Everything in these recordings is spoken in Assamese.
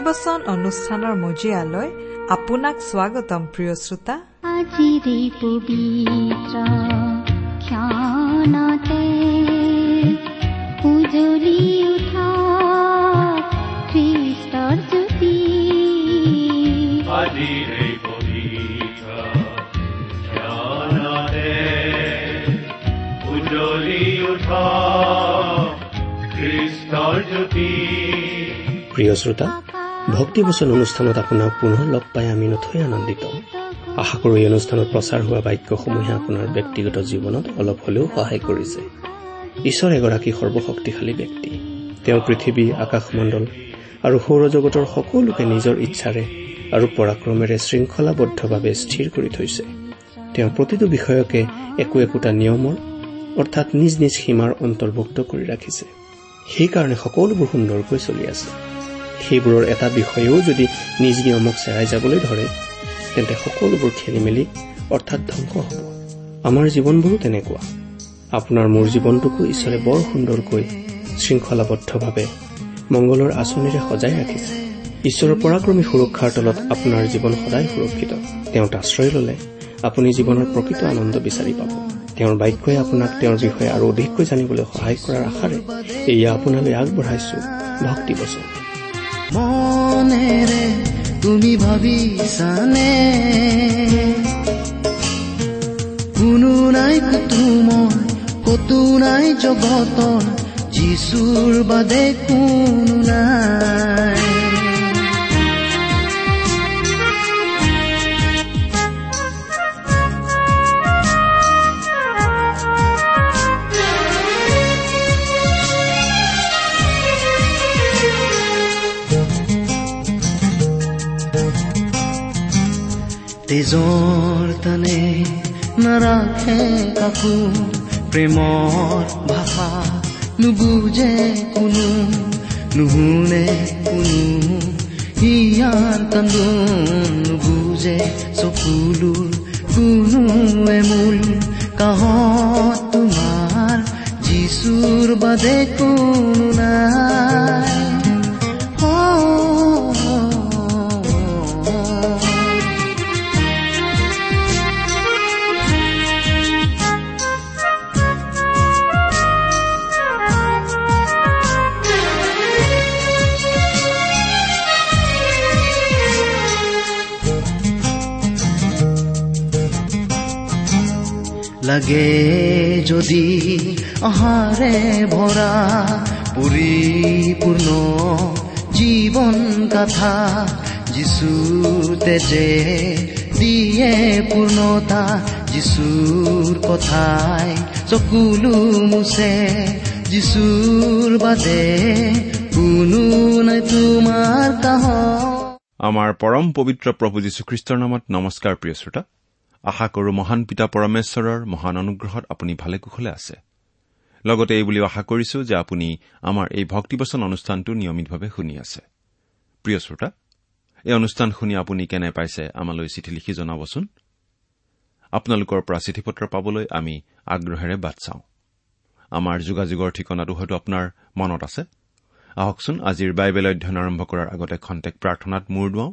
ভক্তিবচন অনুষ্ঠানৰ মজিয়ালৈ আপোনাক স্বাগতম প্ৰিয় শ্ৰোতা। আজিৰে পবিত্ৰ ক্ষণতে উজলি উঠা খ্ৰীষ্টৰ জ্যোতি। আজিৰে পবিত্ৰ জ্ঞানৰে উজ্বলি উঠা খ্ৰীষ্টৰ জ্যোতি। প্ৰিয় শ্ৰোতা ভক্তিবচন অনুষ্ঠানত আপোনাক পুনৰ লগ পাই আমি নথৈ আনন্দিত। আশা কৰো এই অনুষ্ঠানত প্ৰচাৰ হোৱা বাক্যসমূহে আপোনাৰ ব্যক্তিগত জীৱনত অলপ হলেও সহায় কৰিছে। ঈশ্বৰ এগৰাকী সৰ্বশক্তিশালী ব্যক্তি। তেওঁ পৃথিৱী আকাশমণ্ডল আৰু সৌৰজগতৰ সকলোকে নিজৰ ইচ্ছাৰে আৰু পৰাক্ৰমেৰে শৃংখলাবদ্ধভাৱে স্থিৰ কৰি থৈছে। তেওঁ প্ৰতিটো বিষয়কে একো একোটা নিয়মৰ অৰ্থাৎ নিজ নিজ সীমাৰ অন্তৰ্ভুক্ত কৰি ৰাখিছে। সেইকাৰণে সকলোবোৰ সুন্দৰকৈ চলি আছে। সেইবোৰৰ এটা বিষয়েও যদি নিজ নিয়মক চেৰাই যাবলৈ ধৰে তেন্তে সকলোবোৰ খেলি মেলি অৰ্থাৎ ধ্বংস হ'ব। আমাৰ জীৱনবোৰো তেনেকুৱা। আপোনাৰ মোৰ জীৱনটোকো ঈশ্বৰে বৰ সুন্দৰকৈ শৃংখলাবদ্ধভাৱে মংগলৰ আঁচনিৰে সজাই ৰাখিছে। ঈশ্বৰৰ পৰাক্ৰমী সুৰক্ষাৰ তলত আপোনাৰ জীৱন সদায় সুৰক্ষিত। তেওঁত আশ্ৰয় ললে। আপুনি জীৱনৰ প্ৰকৃত আনন্দ বিচাৰি পাব। তেওঁৰ বাক্যই আপোনাক তেওঁৰ বিষয়ে আৰু অধিককৈ জানিবলৈ সহায় কৰাৰ আশাৰে এয়া আপোনালৈ আগবঢ়াইছো। ভক্তি বচন মনেৰে তুমি ভাবিছানে? কোনো নাই কতো মই কতো নাই জগতৰ যিচুৰ বাদে কোনো নাই। তেজৰ তানে নাৰাখে কাকো প্ৰেমৰ ভাষা নুবুজে কোনো নুশুনে কোনো হিয়াৰ কান্দোন নুবুজে চকুলোৰ কোনো এমূল কাহত তোমাৰ যিচুৰ বাদে কোনো নাই লাগে যদি আহাৰে ভৰা পৰিপূৰ্ণ জীৱন গাথা যিচুৰ তেজে দিয়ে পূৰ্ণতা যিচুৰ কথাই চকুলো মুছে যিচুৰ বাদে কোনো নাই তোমাৰ কাহ আমাৰ পৰম পবিত্ৰ প্ৰভু যীশুখ্ৰীষ্টৰ নামত নমস্কাৰ প্ৰিয় শ্ৰোতা। আশা কৰো মহান পিতা পৰমেশ্বৰৰ মহান অনুগ্ৰহত আপুনি ভালে কুশলে আছে। লগতে এই বুলিও আশা কৰিছো যে আপুনি আমাৰ এই ভক্তিবচন অনুষ্ঠানটো নিয়মিতভাৱে শুনি আছে। প্ৰিয় শ্ৰোতা এই অনুষ্ঠান শুনি আপুনি কেনে পাইছে আমালৈ চিঠি লিখি জনাবচোন। আপোনালোকৰ পৰা চিঠি পত্ৰ পাবলৈ আমি আগ্ৰহেৰে বাট চাওঁ। আমাৰ যোগাযোগৰ ঠিকনাটো হয়তো আপোনাৰ মনত আছে। আহকচোন আজিৰ বাইবেল অধ্যয়ন আৰম্ভ কৰাৰ আগতে খন্তেক প্ৰাৰ্থনাত মূৰ দুৱাওঁ।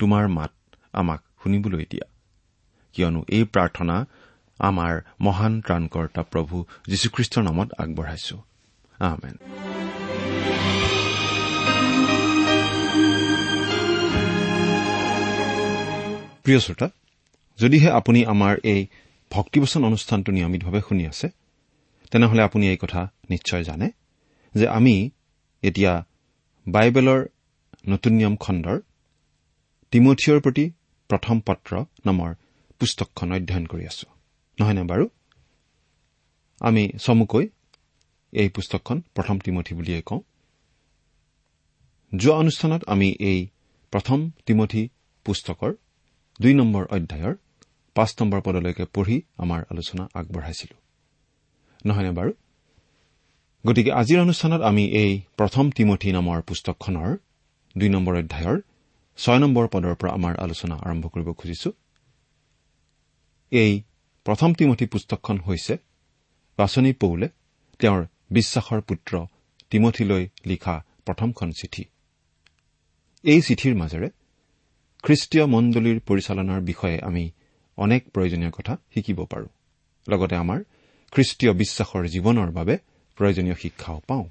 তোমাৰ মাত আমাক শুনিবলৈ দিয়া। কিয়নো এই প্ৰাৰ্থনা আমাৰ মহান ত্ৰাণকৰ্তা প্ৰভু যীশুখ্ৰীষ্টৰ নামত আগবঢ়াইছো। প্ৰিয় শ্ৰোতা যদিহে আপুনি আমাৰ এই ভক্তিবচন অনুষ্ঠানটো নিয়মিতভাৱে শুনি আছে তেনেহলে আপুনি এই কথা নিশ্চয় জানে যে আমি এতিয়া বাইবেলৰ নতুন নিয়ম খণ্ডৰ তিমঠিয়ৰ প্ৰতি প্ৰথম পত্ৰ নামৰ পুস্তকখন অধ্যয়ন কৰি আছো। নহয়নে বাৰু? আমি চমুকৈ এই পুস্তকখন প্ৰথম তিমঠি বুলিয়েই কওঁ। যোৱা অনুষ্ঠানত আমি এই প্ৰথম তিমঠি পুস্তকৰ দুই নম্বৰ অধ্যায়ৰ পাঁচ নম্বৰ পদলৈকে পঢ়ি আমাৰ আলোচনা আগবঢ়াইছিলো। নহয়নে বাৰু? গতিকে আজিৰ অনুষ্ঠানত আমি এই প্ৰথম তিমঠি নামৰ পুস্তকখনৰ দুই নম্বৰ অধ্যায়ৰ ছয় নম্বৰ পদৰ পৰা আমাৰ আলোচনা আৰম্ভ কৰিব খুজিছো। এই প্ৰথম তিমঠি পুস্তকখন হৈছে বাছনি পৌলে তেওঁৰ বিশ্বাসৰ পুত্ৰ তিমঠিলৈ লিখা প্ৰথমখন চিঠি। এই চিঠিৰ মাজেৰে খ্ৰীষ্টীয় মণ্ডলীৰ পৰিচালনাৰ বিষয়ে আমি অনেক প্ৰয়োজনীয় কথা শিকিব পাৰো। লগতে আমাৰ খ্ৰীষ্টীয় বিশ্বাসৰ জীৱনৰ বাবে প্ৰয়োজনীয় শিক্ষাও পাওঁ।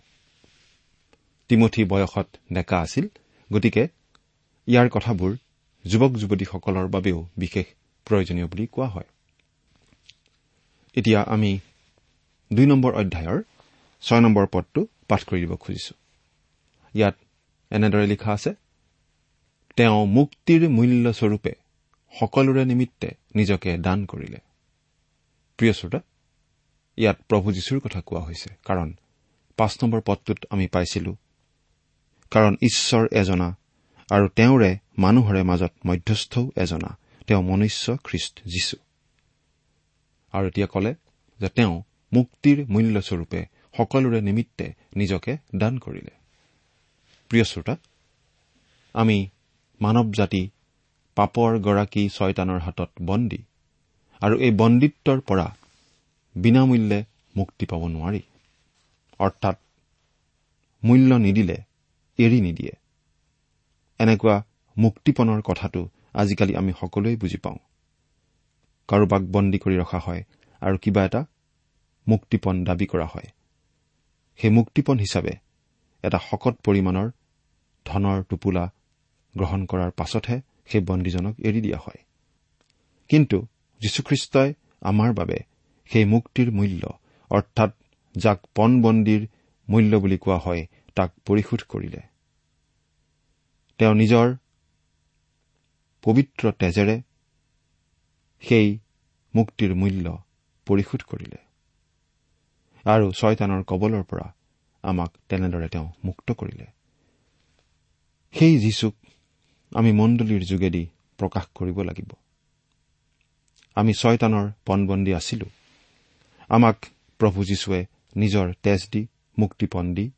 তিমঠি বয়সত ডেকা আছিল গতিকে ইয়াৰ কথাবোৰ যুৱক যুৱতীসকলৰ বাবেও বিশেষ প্ৰয়োজনীয় বুলি কোৱা হয়। এতিয়া আমি দুই নম্বৰ অধ্যায়ৰ ছয় নম্বৰ পদটো পাঠ কৰি দিব খুজিছো। ইয়াত এনেদৰে লিখা আছে তেওঁ মুক্তিৰ মূল্যস্বৰূপে সকলোৰে নিমিত্তে নিজকে দান কৰিলে। প্ৰিয় শ্ৰোতা ইয়াত প্ৰভু যীশুৰ কথা কোৱা হৈছে কাৰণ পাঁচ নম্বৰ পদটোত আমি পাইছিলো কাৰণ ঈশ্বৰ এজনা আৰু তেওঁৰে মানুহৰে মাজত মধ্যস্থও এজনা তেওঁ মনুষ্য খ্ৰীষ্ট যীশু আৰু এতিয়া কলে যে তেওঁ মুক্তিৰ মূল্যস্বৰূপে সকলোৰে নিমিত্তে নিজকে দান কৰিলে। প্ৰিয় শ্ৰোতা আমি মানৱ জাতি পাপৰ গৰাকী ছয়তানৰ হাতত বন্দী আৰু এই বন্দীত্বৰ পৰা বিনামূল্যে মুক্তি পাব নোৱাৰি। অৰ্থাৎ মূল্য নিদিলে এৰি নিদিয়ে। এনেকুৱা মুক্তিপণৰ কথাটো আজিকালি আমি সকলোৱে বুজি পাওঁ। কাৰোবাক বন্দী কৰি ৰখা হয় আৰু কিবা এটা মুক্তিপণ দাবী কৰা হয়। সেই মুক্তিপণ হিচাপে এটা শকত পৰিমাণৰ ধনৰ টোপোলা গ্ৰহণ কৰাৰ পাছতহে সেই বন্দীজনক এৰি দিয়া হয়। কিন্তু যীশুখ্ৰীষ্টই আমাৰ বাবে সেই মুক্তিৰ মূল্য অৰ্থাৎ যাক পণবন্দীৰ মূল্য বুলি কোৱা হয় তাক পৰিশোধ কৰিলে। তেওঁ নিজৰ পবিত্ৰ তেজেৰে সেই মুক্তিৰ মূল্য পৰিশোধ কৰিলে। আৰু ছয়তানৰ কবলৰ পৰা আমাক তেনেদৰে তেওঁ মুক্ত কৰিলে। সেই যীশুক আমি মণ্ডলীৰ যোগেদি প্ৰকাশ কৰিব লাগিব। আমি ছয়তানৰ পণবন্দী আছিলো। আমাক প্ৰভু যীশুৱে নিজৰ তেজ দি মুক্তিপণ দি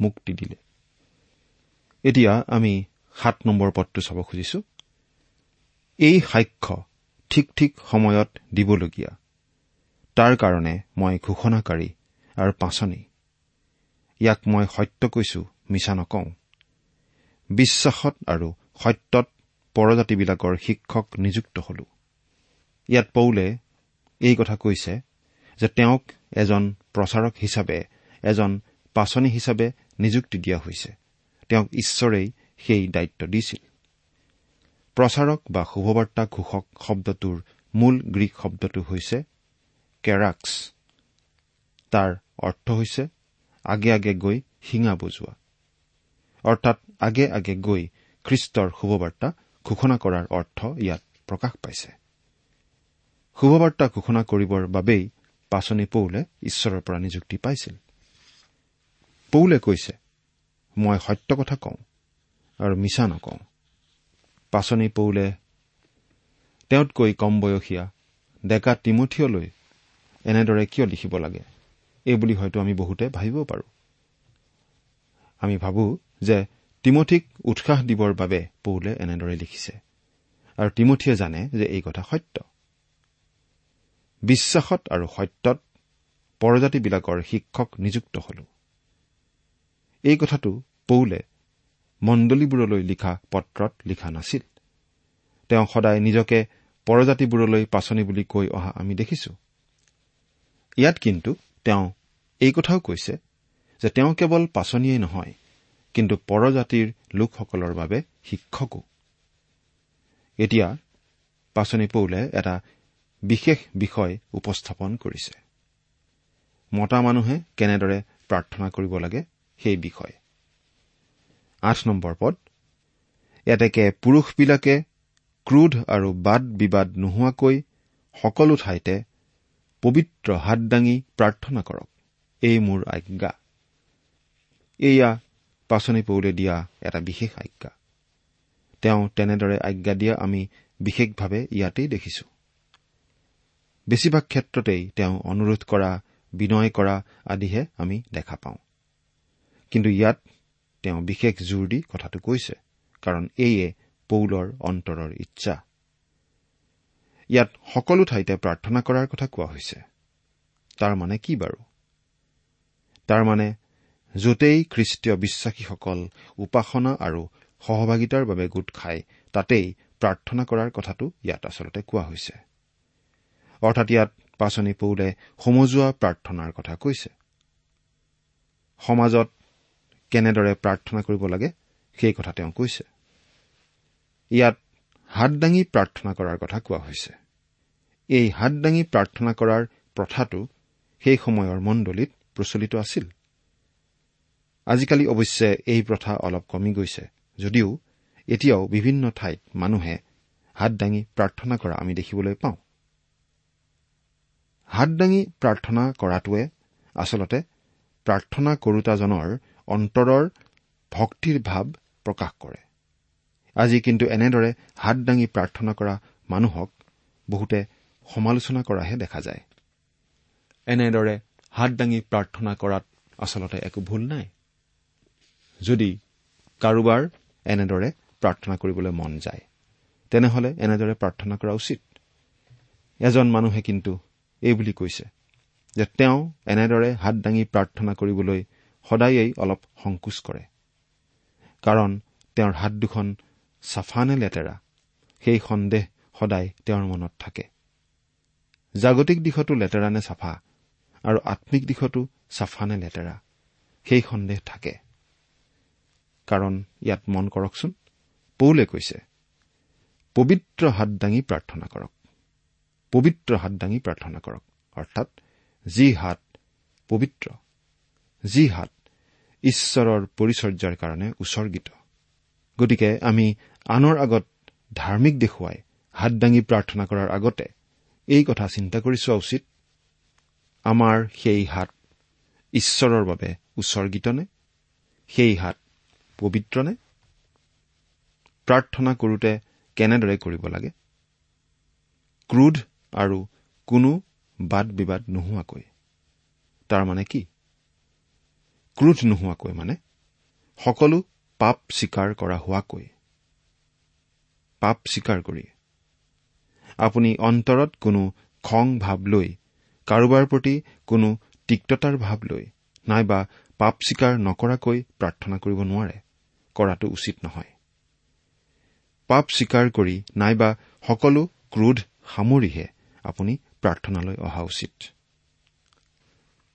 মুক্তি দিলে। এতিয়া আমি সাত নম্বৰ পদটো চাব খুজিছো। এই সাক্ষ্য ঠিক ঠিক সময়ত দিবলগীয়া। তাৰ কাৰণে মই ঘোষণাকাৰী আৰু পাচনি। ইয়াক মই সত্য কৈছো মিছা নকওঁ। বিশ্বাসত আৰু সত্যত পৰজাতিবিলাকৰ শিক্ষক নিযুক্ত হলো। ইয়াত পৌলে এই কথা কৈছে যে তেওঁক এজন প্ৰচাৰক হিচাপে এজন পাচনি হিচাপে নিযুক্তি দিয়া হৈছে। তেওঁক ঈশ্বৰেই সেই দায়িত্ব দিছিল। প্ৰচাৰক বা শুভবাৰ্তা ঘোষক শব্দটোৰ মূল গ্ৰীক শব্দটো হৈছে কেৰাক্স। তাৰ অৰ্থ হৈছে আগে আগে গৈ শিঙা বজোৱা। অৰ্থাৎ আগে আগে গৈ খ্ৰীষ্টৰ শুভবাৰ্তা ঘোষণা কৰাৰ অৰ্থ ইয়াত প্ৰকাশ পাইছে। শুভবাৰ্তা ঘোষণা কৰিবৰ বাবেই পাচনি পৌলে ঈশ্বৰৰ পৰা নিযুক্তি পাইছিল। পৌলে কৈছে মই সত্য কথা কওঁ আৰু মিছা নকওঁ। পাচনি পৌলে তেওঁতকৈ কম বয়সীয়া ডেকা তিমঠিয়লৈ এনেদৰে কিয় লিখিব লাগে? এইবুলি হয়তো আমি বহুতে ভাবিব পাৰো। আমি ভাবো যে তিমঠিক উৎসাহ দিবৰ বাবে পৌলে এনেদৰে লিখিছে। আৰু তিমঠিয়ে জানে যে এই কথা সত্য। বিশ্বাসত আৰু সত্যত পৰজাতিবিলাকৰ শিক্ষক নিযুক্ত হলো। এই কথাটো পৌলে মণ্ডলীবোৰলৈ লিখা পত্ৰত লিখা নাছিল। তেওঁ সদায় নিজকে পৰজাতিবোৰলৈ পাচনি বুলি কৈ অহা আমি দেখিছো। ইয়াত কিন্তু তেওঁ এই কথাও কৈছে যে তেওঁ কেৱল পাচনিয়েই নহয় কিন্তু পৰজাতিৰ লোকসকলৰ বাবে শিক্ষকো। এতিয়া পাচনি পৌলে এটা বিশেষ বিষয় উপস্থাপন কৰিছে। মতা মানুহে কেনেদৰে প্ৰাৰ্থনা কৰিব লাগে সেই বিষয়ে। আঠ নম্বৰ পদ। এতেকে পুৰুষবিলাকে ক্ৰোধ আৰু বাদ বিবাদ নোহোৱাকৈ সকলো ঠাইতে পবিত্ৰ হাত দাঙি প্ৰাৰ্থনা কৰক। এই মোৰ আজ্ঞা। এয়া পাচনি পৌলে দিয়া এটা বিশেষ আজ্ঞা। তেওঁ তেনেদৰে আজ্ঞা দিয়া আমি বিশেষভাৱে ইয়াতেই দেখিছো। বেছিভাগ ক্ষেত্ৰতেই তেওঁ অনুৰোধ কৰা বিনয় কৰা আদিহে আমি দেখা পাওঁ। কিন্তু ইয়াত তেওঁ বিশেষ জোৰ দি কথাটো কৈছে কাৰণ এইয়ে পৌলৰ অন্তৰৰ ইচ্ছা। ইয়াত সকলো ঠাইতে প্ৰাৰ্থনা কৰাৰ কথা কোৱা হৈছে। তাৰ মানে কি বাৰু? তাৰমানে য'তেই খ্ৰীষ্টীয় বিশ্বাসীসকল উপাসনা আৰু সহভাগিতাৰ বাবে গোট খায় তাতেই প্ৰাৰ্থনা কৰাৰ কথাটো ইয়াত আচলতে কোৱা হৈছে। অৰ্থাৎ ইয়াত পাচনি পৌলে সমজুৱা প্ৰাৰ্থনাৰ কথা কৈছে। সমাজত কেনেদৰে প্ৰাৰ্থনা কৰিব লাগে সেই কথা তেওঁ কৈছে। ইয়াত হাত দাঙি প্ৰাৰ্থনা কৰাৰ কথা কোৱা হৈছে। এই হাত দাঙি প্ৰাৰ্থনা কৰাৰ প্ৰথাটো সেই সময়ৰ মণ্ডলীত প্ৰচলিত আছিল। আজিকালি অৱশ্যে এই প্ৰথা অলপ কমি গৈছে যদিও এতিয়াও বিভিন্ন ঠাইত মানুহে হাত দাঙি প্ৰাৰ্থনা কৰা আমি দেখিবলৈ পাওঁ। হাত দাঙি প্ৰাৰ্থনা কৰাটোৱে আচলতে প্ৰাৰ্থনা কৰোতাজনৰ অন্তৰৰ ভক্তিৰ ভাৱ প্ৰকাশ কৰে। আজি কিন্তু এনেদৰে হাত দাঙি প্ৰাৰ্থনা কৰা মানুহক বহুতে সমালোচনা কৰাহে দেখা যায়। এনেদৰে হাত দাঙি প্ৰাৰ্থনা কৰাত আচলতে একো ভুল নাই। যদি কাৰোবাৰ এনেদৰে প্ৰাৰ্থনা কৰিবলৈ মন যায় তেনেহলে এনেদৰে প্ৰাৰ্থনা কৰা উচিত। এজন মানুহে কিন্তু এই বুলি কৈছে যে তেওঁ এনেদৰে হাত দাঙি প্ৰাৰ্থনা কৰিবলৈ সদায়েই অলপ সংকোচ কৰে। কাৰণ তেওঁৰ হাত দুখন চাফা নে লেতেৰা সেই সন্দেহ সদায় তেওঁৰ মনত থাকে। জাগতিক দিশতো লেতেৰা নে চাফা আৰু আম্মিক দিশতো চাফা নে লেতেৰা সেই সন্দেহ থাকে। কাৰণ ইয়াত মন কৰকচোন পৌলে কৈছে পবিত্ৰ হাত দাঙি প্ৰাৰ্থনা কৰক। পবিত্ৰ হাত দাঙি প্ৰাৰ্থনা কৰক। অৰ্থাৎ যি হাত পবিত্ৰ। যি হাত ঈশ্বৰৰ পৰিচৰ্যাৰ কাৰণে উচৰ্গিত। গতিকে আমি আনৰ আগত ধাৰ্মিক দেখুৱাই হাত দাঙি প্ৰাৰ্থনা কৰাৰ আগতে এই কথা চিন্তা কৰি চোৱা উচিত আমাৰ সেই হাত ঈশ্বৰৰ বাবে উচৰ্গিতনে? সেই হাত পবিত্ৰনে? প্ৰাৰ্থনা কৰোতে কেনেদৰে কৰিব লাগে? ক্ৰোধ আৰু কোনো বাদ বিবাদ নোহোৱাকৈ। তাৰমানে কি? ক্ৰোধ নোহোৱাকৈ মানে সকলো পাপ স্বীকাৰ কৰা হোৱাকৈ। পাপ স্বীকাৰ কৰি। আপুনি অন্তৰত কোনো খং ভাৱ লৈ কাৰোবাৰ প্ৰতি কোনো তিক্ততাৰ ভাৱ লৈ নাইবা পাপ স্বীকাৰ নকৰাকৈ প্ৰাৰ্থনা কৰিব নোৱাৰে কৰাটো উচিত নহয়। পাপ স্বীকাৰ কৰি নাইবা সকলো ক্ৰোধ সামৰিহে আপুনি প্ৰাৰ্থনালৈ অহা উচিত।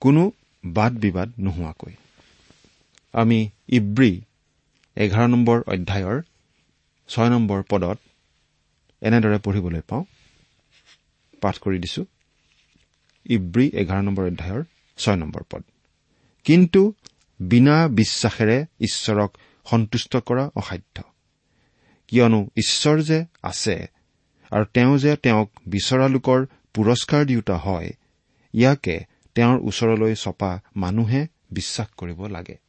কোনো বাদ বিবাদ নোহোৱাকৈ। আমি ইব্ৰী এঘাৰ নম্বৰ অধ্যায়ৰ ছয় নম্বৰ পদত এনেদৰে পঢ়িবলৈ পাওঁ। পাঠ কৰি দিছো। ইব্ৰী এঘাৰ নম্বৰ অধ্যায়ৰ ছয় নম্বৰ পদ। কিন্তু বিনা বিশ্বাসেৰে ঈশ্বৰক সন্তুষ্ট কৰা অসাধ্য। কিয়নো ঈশ্বৰ যে আছে আৰু তেওঁ যে তেওঁক বিচৰা লোকৰ পুৰস্কাৰ দিওঁতা হয় ইয়াকে তেওঁৰ ওচৰলৈ চপা মানুহে বিশ্বাস কৰিব লাগে।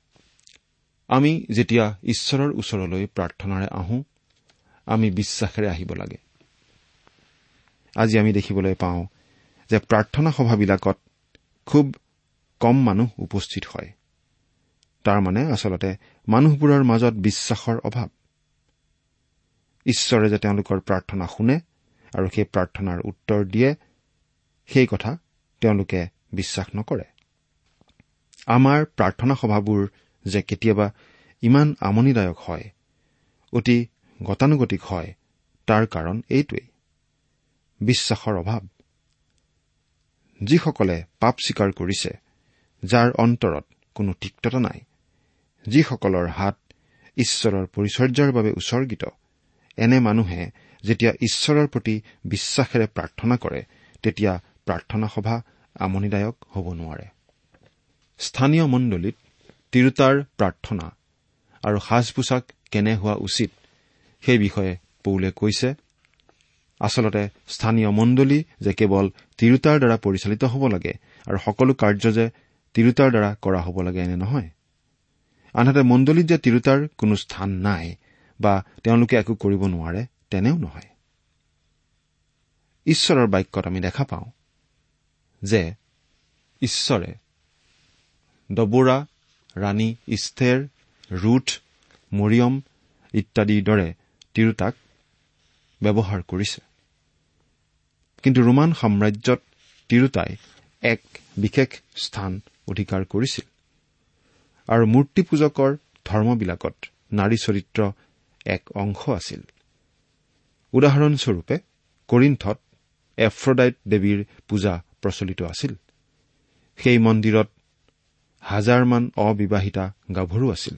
আমি যেতিয়া ঈশ্বৰৰ ওচৰলৈ প্ৰাৰ্থনাৰে আহোঁ আমি বিশ্বাসেৰে আহিব লাগে। আজি আমি দেখিবলৈ পাওঁ যে প্ৰাৰ্থনা সভাবিলাকত খুব কম মানুহ উপস্থিত হয়। তাৰমানে আচলতে মানুহবোৰৰ মাজত বিশ্বাসৰ অভাৱ। ঈশ্বৰে যে তেওঁলোকৰ প্ৰাৰ্থনা শুনে আৰু সেই প্ৰাৰ্থনাৰ উত্তৰ দিয়ে সেই কথা তেওঁলোকে বিশ্বাস নকৰে। আমাৰ প্ৰাৰ্থনা সভাবোৰ যে কেতিয়াবা ইমান আমনিদায়ক হয় অতি গতানুগতিক হয় তাৰ কাৰণ এইটোৱেই। বিশ্বাসৰ অভাৱ। যিসকলে পাপ স্বীকাৰ কৰিছে যাৰ অন্তৰত কোনো তিক্ততা নাই যিসকলৰ হাত ঈশ্বৰৰ পৰিচৰ্যাৰ বাবে উচৰ্গিত এনে মানুহে যেতিয়া ঈশ্বৰৰ প্ৰতি বিশ্বাসেৰে প্ৰাৰ্থনা কৰে তেতিয়া প্ৰাৰ্থনা সভা আমনিদায়ক হ'ব নোৱাৰে। স্থানীয় মণ্ডলীত তিৰোতাৰ প্ৰাৰ্থনা। আৰু সাজ পোছাক কেনে হোৱা উচিত? সেই বিষয়ে পৌলে কৈছে আচলতে স্থানীয় মণ্ডলী যে কেৱল তিৰোতাৰ দ্বাৰা পৰিচালিত হ'ব লাগে আৰু সকলো কাৰ্য যে তিৰোতাৰ দ্বাৰা কৰা হ'ব লাগে এনে নহয়। আনহাতে মণ্ডলীত যে তিৰোতাৰ কোনো স্থান নাই বা তেওঁলোকে একো কৰিব নোৱাৰে তেনেও নহয়। ঈশ্বৰৰ বাক্যত আমি দেখা পাওঁ যে ঈশ্বৰে ডবোৰা ৰাণী ইষ্টেৰ ৰুথ মৰিয়ম ইত্যাদিৰ দৰে তিৰোতাক ব্যৱহাৰ কৰিছে। কিন্তু ৰোমান সাম্ৰাজ্যত তিৰোতাই এক বিশেষ স্থান অধিকাৰ কৰিছিল। আৰু মূৰ্তি পূজকৰ ধৰ্মবিলাকত নাৰী চৰিত্ৰ এক অংশ আছিল। উদাহৰণস্বৰূপে কৰিণ্ঠত এফ্ৰডাইট দেৱীৰ পূজা প্ৰচলিত আছিল। সেই মন্দিৰত হাজাৰমান অবিবাহিতা গাভৰু আছিল।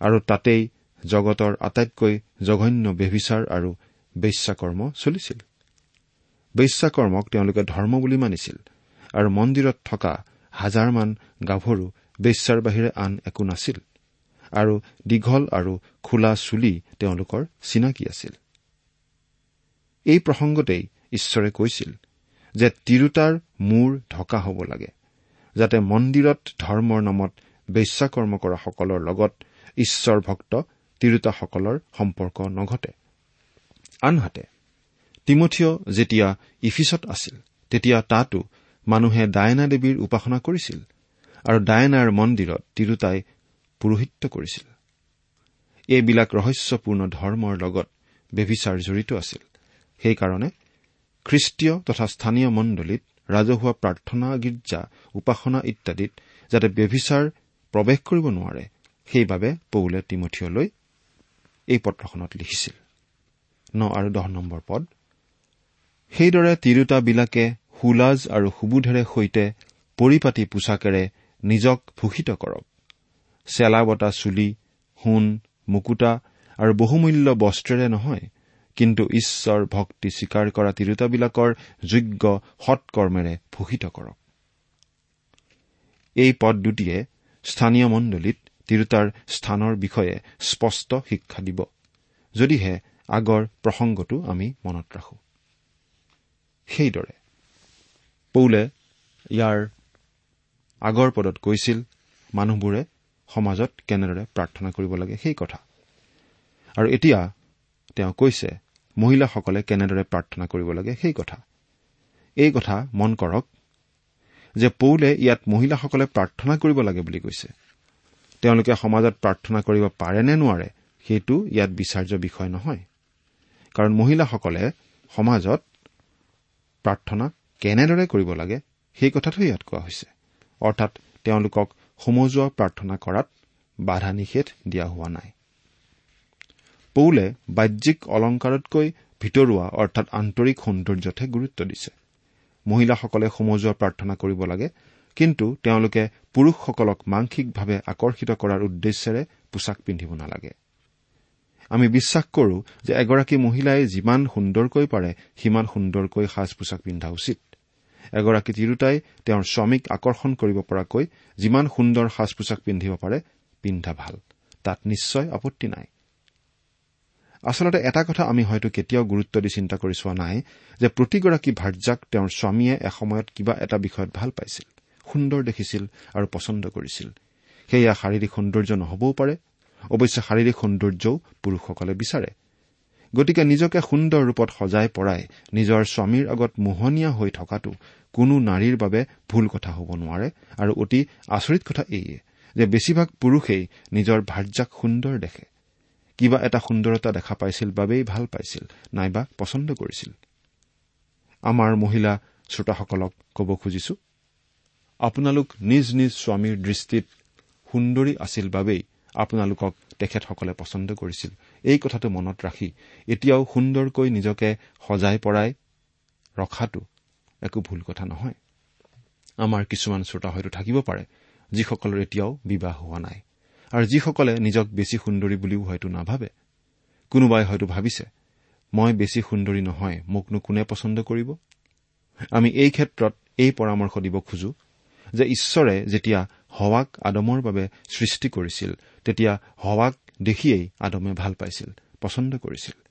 আৰু তাতেই জগতৰ আটাইতকৈ জঘন্য বেভিচাৰ আৰু বেশ্যাকৰ্ম চলিছিল। বেশ্যাকৰ্মক তেওঁলোকে ধৰ্ম বুলি মানিছিল আৰু মন্দিৰত থকা হাজাৰমান গাভৰু বেশ্যাৰ বাহিৰে আন একো নাছিল আৰু দীঘল আৰু খোলা চুলি তেওঁলোকৰ চিনাকি আছিল। এই প্ৰসংগতেই ঈশ্বৰে কৈছিল যে তিৰোতাৰ মূৰ ঢকা হ'ব লাগে। যাতে মন্দিৰত ধৰ্মৰ নামত বেশ্যাকৰ্ম কৰাসকলৰ লগত ঈশ্বৰ ভক্ত তিৰোতাসকলৰ সম্পৰ্ক নঘটে। আনহাতে তিমঠিয় যেতিয়া ইফিছত আছিল তেতিয়া তাতো মানুহে ডায়েনা দেৱীৰ উপাসনা কৰিছিল আৰু ডায়েনাৰ মন্দিৰত তিৰোতাই পুৰোহিত্য কৰিছিল। এইবিলাক ৰহস্যপূৰ্ণ ধৰ্মৰ লগত বেভিচাৰ জড়িত আছিল। সেইকাৰণে খ্ৰীষ্টীয় তথা স্থানীয় মণ্ডলীত ৰাজহুৱা প্ৰাৰ্থনা গীৰ্জা উপাসনা ইত্যাদিত যাতে বেভিচাৰ প্ৰৱেশ কৰিব নোৱাৰে সেইবাবে পৌলে তিমঠিয়লৈ এই পত্ৰখনত লিখিছিল। ন আৰু দহ নম্বৰ পদ। সেইদৰে তিৰোতাবিলাকে সুলাজ আৰু সুবোধেৰে সৈতে পৰিপাতি পোছাকেৰে নিজক ভূষিত কৰক। চেলা বটা চুলি সোণ মুকুতা আৰু বহুমূল্য বস্ত্ৰেৰে নহয় কিন্তু ঈশ্বৰ ভক্তি স্বীকাৰ কৰা তিৰোতাবিলাকৰ যোগ্য সৎকৰ্মেৰে ভূষিত কৰক। এই পদ দুটিয়ে স্থানীয় মণ্ডলীত তিৰোতাৰ স্থানৰ বিষয়ে স্পষ্ট শিক্ষা দিব যদিহে আগৰ প্ৰসংগটো আমি মনত ৰাখো। সেইদৰে পৌলে ইয়াৰ আগৰ পদত কৈছিল মানুহবোৰে সমাজত কেনেদৰে প্ৰাৰ্থনা কৰিব লাগে? সেই কথা। আৰু এতিয়া তেওঁ কৈছে মহিলাসকলে কেনেদৰে প্ৰাৰ্থনা কৰিব লাগে সেই কথা। এই কথা মন কৰক যে পৌলে ইয়াত মহিলাসকলে প্ৰাৰ্থনা কৰিব লাগে বুলি কৈছে। তেওঁলোকে সমাজত প্ৰাৰ্থনা কৰিব পাৰে নে নোৱাৰে সেইটো ইয়াত বিচাৰ্য বিষয় নহয়। কাৰণ মহিলাসকলে সমাজত প্ৰাৰ্থনা কেনেদৰে কৰিব লাগে সেই কথাটো ইয়াত কোৱা হৈছে। অৰ্থাৎ তেওঁলোকক সমজুৱা প্ৰাৰ্থনা কৰাত বাধা নিষেধ দিয়া হোৱা নাই। পৌলে বাহ্যিক অলংকাৰতকৈ ভিতৰুৱা অৰ্থাৎ আন্তৰিক সৌন্দৰ্যতহে গুৰুত্ব দিছে। মহিলাসকলে সমজুৱা প্ৰাৰ্থনা কৰিব লাগে কিন্তু তেওঁলোকে পুৰুষসকলক মাংসিকভাৱে আকৰ্ষিত কৰাৰ উদ্দেশ্যেৰে পোছাক পিন্ধিব নালাগে। আমি বিশ্বাস কৰো যে এগৰাকী মহিলাই যিমান সুন্দৰকৈ পাৰে সিমান সুন্দৰকৈ সাজ পোছাক পিন্ধা উচিত। এগৰাকী তিৰোতাই তেওঁৰ স্বামীক আকৰ্ষণ কৰিব পৰাকৈ যিমান সুন্দৰ সাজ পোছাক পিন্ধিব পাৰে পিন্ধা ভাল। তাত নিশ্চয় আপত্তি নাই। আচলতে এটা কথা আমি হয়তো কেতিয়াও গুৰুত্ব দি চিন্তা কৰি চোৱা নাই যে প্ৰতিগৰাকী ভাৰ্যাক তেওঁৰ স্বামীয়ে এসময়ত কিবা এটা বিষয়ত ভাল পাইছিল সুন্দৰ দেখিছিল আৰু পচন্দ কৰিছিল। সেয়া শাৰীৰিক সৌন্দৰ্য নহবও পাৰে অৱশ্যে শাৰীৰিক সৌন্দৰ্যও পুৰুষসকলে বিচাৰে। গতিকে নিজকে সুন্দৰ ৰূপত সজাই পৰাই নিজৰ স্বামীৰ আগত মোহনীয়া হৈ থকাটো কোনো নাৰীৰ বাবে ভুল কথা হ'ব নোৱাৰে আৰু অতি আচৰিত কথা এইয়ে যে বেছিভাগ পুৰুষেই নিজৰ ভাৰ্যাক সুন্দৰ দেখে। কিবা এটা সুন্দৰতা দেখা পাইছিল বাবেই ভাল পাইছিল নাইবা পচন্দ কৰিছিল। আমাৰ মহিলা শ্ৰোতাসকলক ক'ব খুজিছো আপোনালোক নিজ নিজ স্বামীৰ দৃষ্টিত সুন্দৰী আছিল বাবেই আপোনালোকক তেখেতসকলে পচন্দ কৰিছিল। এই কথাটো মনত ৰাখি এতিয়াও সুন্দৰকৈ নিজকে সজাই পৰাই ৰখাটো একো ভুল কথা নহয়। আমাৰ কিছুমান শ্ৰোতা হয়তো থাকিব পাৰে যিসকলৰ এতিয়াও বিবাহ হোৱা নাই। আৰু যিসকলে নিজক বেছি সুন্দৰী বুলিও হয়তো নাভাবে কোনোবাই হয়তো ভাবিছে মই বেছি সুন্দৰী নহয় মোকনো কোনে পচন্দ কৰিব? আমি এই ক্ষেত্ৰত এই পৰামৰ্শ দিব খোজো যে ঈশ্বৰে যেতিয়া হৱাক আদমৰ বাবে সৃষ্টি কৰিছিল তেতিয়া হৱাক দেখিয়েই আদমে ভাল পাইছিল পচন্দ কৰিছিল।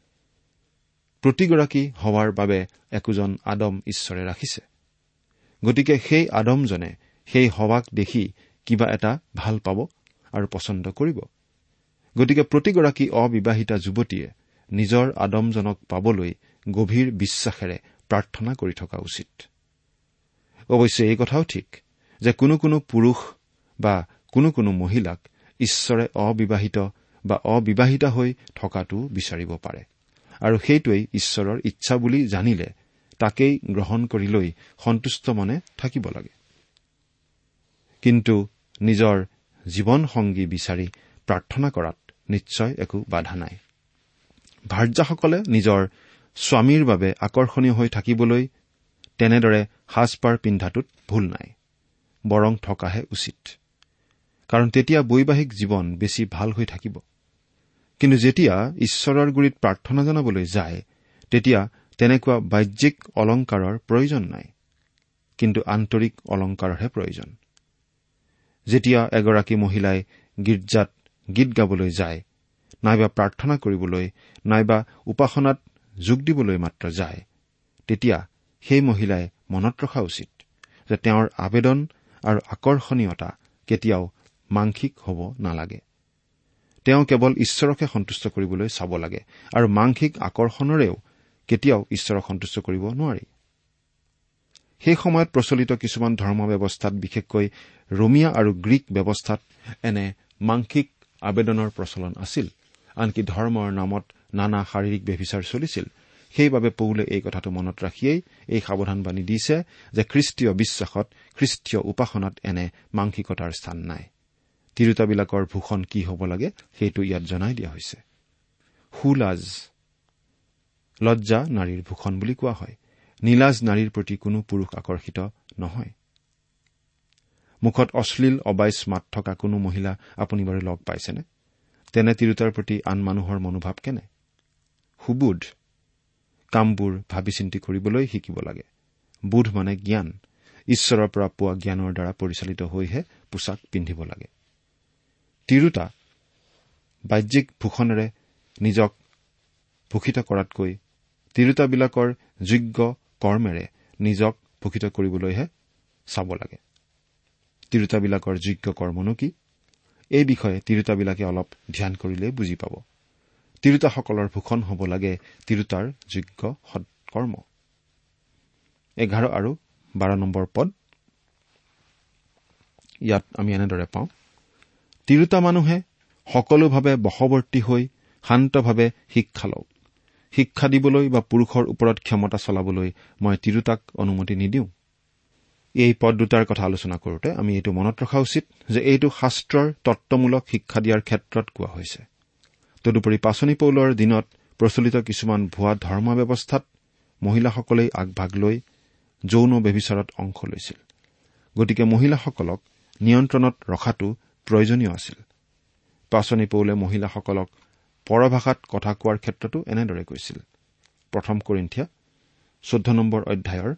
প্ৰতিগৰাকী হোৱাৰ বাবে একোজন আদম ঈশ্বৰে ৰাখিছে। গতিকে সেই আদমজনে সেই হৱাক দেখি কিবা এটা ভাল পাব? আৰু পচন্দ কৰিব। গতিকে প্ৰতিগৰাকী অবিবাহিতা যুৱতীয়ে নিজৰ আদমজনক পাবলৈ গভীৰ বিশ্বাসেৰে প্ৰাৰ্থনা কৰি থকা উচিত। অৱশ্যে এই কথাও ঠিক যে কোনো কোনো পুৰুষ বা কোনো কোনো মহিলাক ঈশ্বৰে অবিবাহিত বা অবিবাহিতা হৈ থকাটো বিচাৰিব পাৰে। আৰু সেইটোৱেই ঈশ্বৰৰ ইচ্ছা বুলি জানিলে তাকেই গ্ৰহণ কৰি লৈ সন্তুষ্ট মনে থাকিব লাগে। কিন্তু নিজৰ জীৱনসংগী বিচাৰি প্ৰাৰ্থনা কৰাত নিশ্চয় একো বাধা নাই। ভাৰ্যাসকলে নিজৰ স্বামীৰ বাবে আকৰ্ষণীয় হৈ থাকিবলৈ তেনেদৰে সাজপাৰ পিন্ধাটোত ভুল নাই বৰং থকাহে উচিত। কাৰণ তেতিয়া বৈবাহিক জীৱন বেছি ভাল হৈ থাকিব। কিন্তু যেতিয়া ঈশ্বৰৰ গুৰিত প্ৰাৰ্থনা জনাবলৈ যায় তেতিয়া তেনেকুৱা বাহ্যিক অলংকাৰৰ প্ৰয়োজন নাই। কিন্তু আন্তৰিক অলংকাৰৰহে প্ৰয়োজন। যেতিয়া এগৰাকী মহিলাই গীৰ্জাত গীত গাবলৈ যায় নাইবা প্ৰাৰ্থনা কৰিবলৈ নাইবা উপাসনাত যোগ দিবলৈ মাত্ৰ যায় তেতিয়া সেই মহিলাই মনত ৰখা উচিত যে তেওঁৰ আবেদন আৰু আকৰ্ষণীয়তা কেতিয়াও মাংসিক হ'ব নালাগে। তেওঁ কেৱল ঈশ্বৰকহে সন্তুষ্ট কৰিবলৈ চাব লাগে আৰু মাংসিক আকৰ্ষণৰেও কেতিয়াও ঈশ্বৰক সন্তুষ্ট কৰিব নোৱাৰি। সেই সময়ত প্ৰচলিত কিছুমান ধৰ্ম ব্যৱস্থাত বিশেষকৈ ৰোমিয়া আৰু গ্ৰীক ব্যৱস্থাত এনে মাংসিক আবেদনৰ প্ৰচলন আছিল। আনকি ধৰ্মৰ নামত নানা শাৰীৰিক ব্যভিচাৰ চলিছিল। সেইবাবে পৌলে এই কথাটো মনত ৰাখিয়েই এই সাৱধানবাণী দিছে যে খ্ৰীষ্টীয় বিশ্বাসত খ্ৰীষ্টীয় উপাসনাত এনে মাংসিকতাৰ স্থান নাই। তিৰোতাবিলাকৰ ভূষণ কি হ'ব লাগে সেইটো ইয়াত জনাই দিয়া হৈছে। সুলাজ লজ্জা নাৰীৰ ভূষণ বুলি কোৱা হয়। নীলাজ নাৰীৰ প্ৰতি কোনো পুৰুষ আকৰ্ষিত নহয়। মুখত অশ্লীল অবাইচ মাত থকা কোনো মহিলা আপুনি বাৰু লগ পাইছেনে? তেনে তিৰোতাৰ প্ৰতি আন মানুহৰ মনোভাৱ কেনে? সুবোধ। কামবোৰ ভাবি চিন্তি কৰিবলৈ শিকিব লাগে। বোধ মানে জ্ঞান। ঈশ্বৰৰ পৰা পোৱা জ্ঞানৰ দ্বাৰা পৰিচালিত হৈহে পোছাক পিন্ধিব লাগে। তিৰোতা। বাহ্যিক ভূষণেৰে নিজক ভূষিত কৰাতকৈ তিৰোতাবিলাকৰ যোগ্য কৰ্মেৰে নিজক ভূষিত কৰিবলৈহে চাব লাগে। তিৰোতাবিলাকৰ যোগ্য কৰ্মনো কি? এই বিষয়ে তিৰোতাবিলাকে অলপ ধ্যান কৰিলেই বুজি পাব। তিৰোতাসকলৰ ভূষণ হ'ব লাগে তিৰোতাৰ যোগ্য সৎকৰ্ম। এঘাৰ আৰু বাৰ নম্বৰ পদ। ইয়াত আমি এনেদৰে পাওঁ তিৰোতা মানুহে সকলোভাৱে বশৱৰ্তী হৈ শান্তভাৱে শিক্ষা লওক। শিক্ষা দিবলৈ বা পুৰুষৰ ওপৰত ক্ষমতা চলাবলৈ মই তিৰোতাক অনুমতি নিদিওঁ। এই পদ দুটাৰ কথা আলোচনা কৰোতে আমি এইটো মনত ৰখা উচিত যে এইটো শাস্ত্ৰৰ তত্বমূলক শিক্ষা দিয়াৰ ক্ষেত্ৰত কোৱা হৈছে। তদুপৰি পাচনি পৌলৰ দিনত প্ৰচলিত কিছুমান ভুৱা ধৰ্ম ব্যৱস্থাত মহিলাসকলেই আগভাগ লৈ যৌন ব্যভিচাৰত অংশ লৈছিল। গতিকে মহিলাসকলক নিয়ন্ত্ৰণত ৰখাটো প্ৰয়োজনীয় আছিল। পাচনি পৌলে মহিলাসকলক পৰভাষাত কথা কোৱাৰ ক্ষেত্ৰতো এনেদৰে কৈছিল। প্ৰথম কৰিন্ঠিয়া চৈধ্য নম্বৰ অধ্যায়ৰ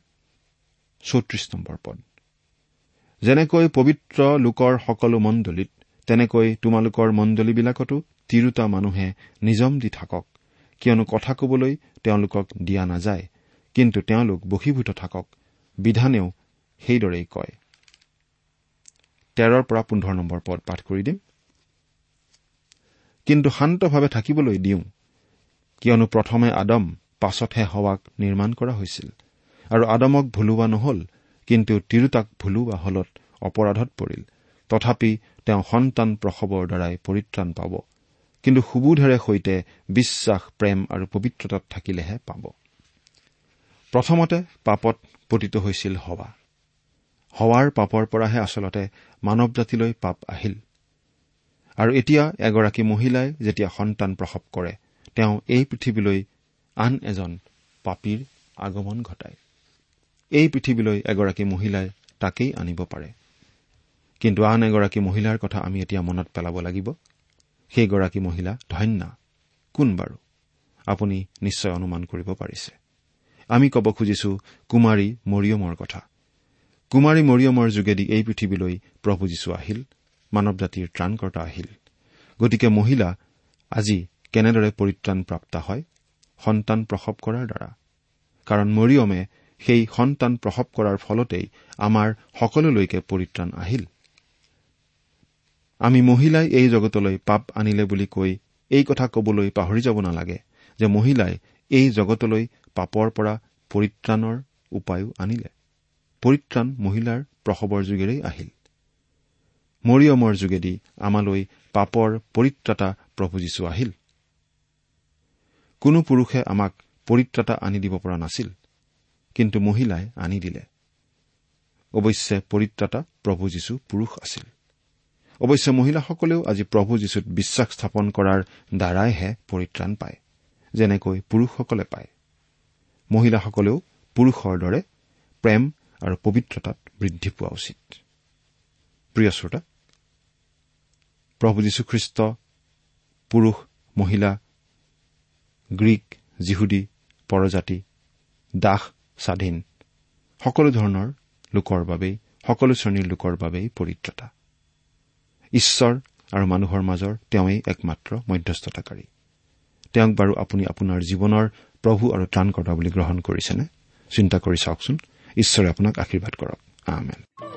চৌত্ৰিশ নম্বৰ পদ। যেনেকৈ পবিত্ৰ লোকৰ সকলো মণ্ডলীত তেনেকৈ তোমালোকৰ মণ্ডলীবিলাকতো তিৰোতা মানুহে নিজম দি থাকক কিয়নো কথা কবলৈ তেওঁলোকক দিয়া নাযায় কিন্তু তেওঁলোক বশীভূত থাকক বিধানেও সেইদৰেই কয়। তেৰৰ পৰা পোন্ধৰ নম্বৰ পদ পাঠ কৰি দিম। কিন্তু শান্তভাৱে থাকিবলৈ দিওঁ কিয়নো প্ৰথমে আদম পাছতহে হৱাক নিৰ্মাণ কৰা হৈছিল। আৰু আদমক ভুলোৱা নহল কিন্তু তিৰোতাক ভুলোৱা হলত অপৰাধত পৰিল। তথাপি তেওঁ সন্তান প্ৰসৱৰ দ্বাৰাই পৰিত্ৰাণ পাব কিন্তু সুবোধেৰে সৈতে বিশ্বাস প্ৰেম আৰু পবিত্ৰতাত থাকিলেহে পাব। প্ৰথমতে পাপত পতিত হৈছিল হৱা। হৱাৰ পাপৰ পৰাহে আচলতে মানৱ জাতিলৈ পাপ আহিল। আৰু এতিয়া এগৰাকী মহিলাই যেতিয়া সন্তান প্ৰসৱ কৰে তেওঁ এই পৃথিৱীলৈ আন এজন পাপীৰ আগমন ঘটায়। এই পৃথিৱীলৈ এগৰাকী মহিলাই তাকেই আনিব পাৰে। কিন্তু আন এগৰাকী মহিলাৰ কথা আমি এতিয়া মনত পেলাব লাগিব। সেইগৰাকী মহিলা ধন্যা কোন বাৰু? আপুনি নিশ্চয় অনুমান কৰিব পাৰিছে। আমি ক'ব খুজিছো কুমাৰী মৰিয়মৰ কথা। কুমাৰী মৰিয়মৰ যোগেদি এই পৃথিৱীলৈ প্ৰভু যীশু আহিল। মানৱ জাতিৰ ত্ৰাণকৰ্তা আহিল। গতিকে মহিলা আজি কেনেদৰে পৰিত্ৰাণ প্ৰাপ্ত হয়? সন্তান প্ৰসৱ কৰাৰ দ্বাৰা। কাৰণ মৰিয়মে সেই সন্তান প্ৰসৱ কৰাৰ ফলতেই আমাৰ সকলোলৈকে পৰিত্ৰাণ আহিল। আমি মহিলাই এই জগতলৈ পাপ আনিলে বুলি কৈ এই কথা কবলৈ পাহৰি যাব নালাগে যে মহিলাই এই জগতলৈ পাপৰ পৰা পৰিত্ৰাণৰ উপায়ো আনিলে। পৰিত্ৰাণ মহিলাৰ প্ৰসৱৰ যোগেৰেই আহিল। মৰিয়মৰ যোগেদি আমালৈ পাপৰ পৰিত্ৰাতা প্ৰভু যীশু আহিল। কোনো পুৰুষে আমাক পৰিত্ৰাতা আনি দিব পৰা নাছিল কিন্তু মহিলাই আনি দিলে। অৱশ্যে পৰিত্ৰাতা প্ৰভু যীশু পুৰুষ আছিল। অৱশ্যে মহিলাসকলেও আজি প্ৰভু যীশুত বিশ্বাস স্থাপন কৰাৰ দ্বাৰাইহে পৰিত্ৰাণ পায় যেনেকৈ পুৰুষসকলে পায়। মহিলাসকলেও পুৰুষৰ দৰে প্ৰেম আৰু পবিত্ৰতাত বৃদ্ধি পোৱা উচিত। প্ৰিয় শ্ৰোতা প্ৰভু যীশুখ্ৰীষ্ট পুৰুষ মহিলা গ্ৰীক জিহুদী পৰজাতি দাস স্বাধীন সকলো ধৰণৰ লোকৰ বাবেই সকলো শ্ৰেণীৰ লোকৰ বাবেই পৰিত্ৰতা ঈশ্বৰ আৰু মানুহৰ মাজৰ তেওঁই একমাত্ৰ মধ্যস্থতাকাৰী। তেওঁক বাৰু আপুনি আপোনাৰ জীৱনৰ প্ৰভু আৰু ত্ৰাণকৰ্তা বুলি গ্ৰহণ কৰিছেনে? চিন্তা কৰি চাওকচোন। ঈশ্বৰে আপোনাক আশীৰ্বাদ কৰক।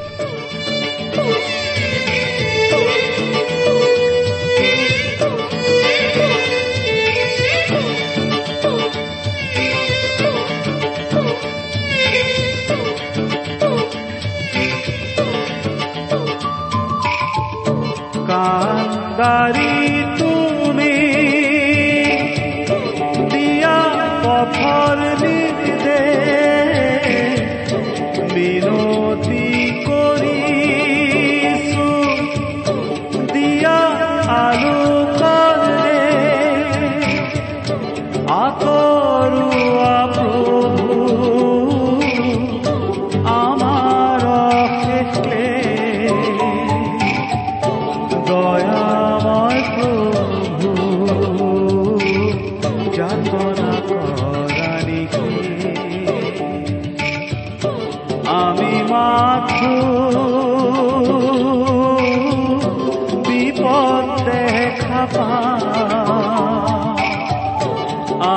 सारी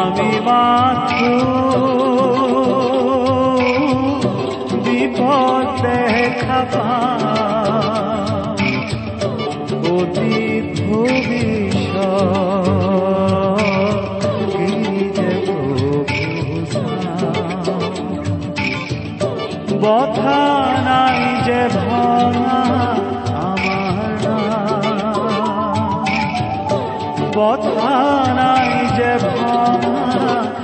আমি মাত্র বিপদ দেখা অতীত ভবিষ্যৎ বথা নাই যে ভাঙা। নাম। বথা নাই যে ভাঙা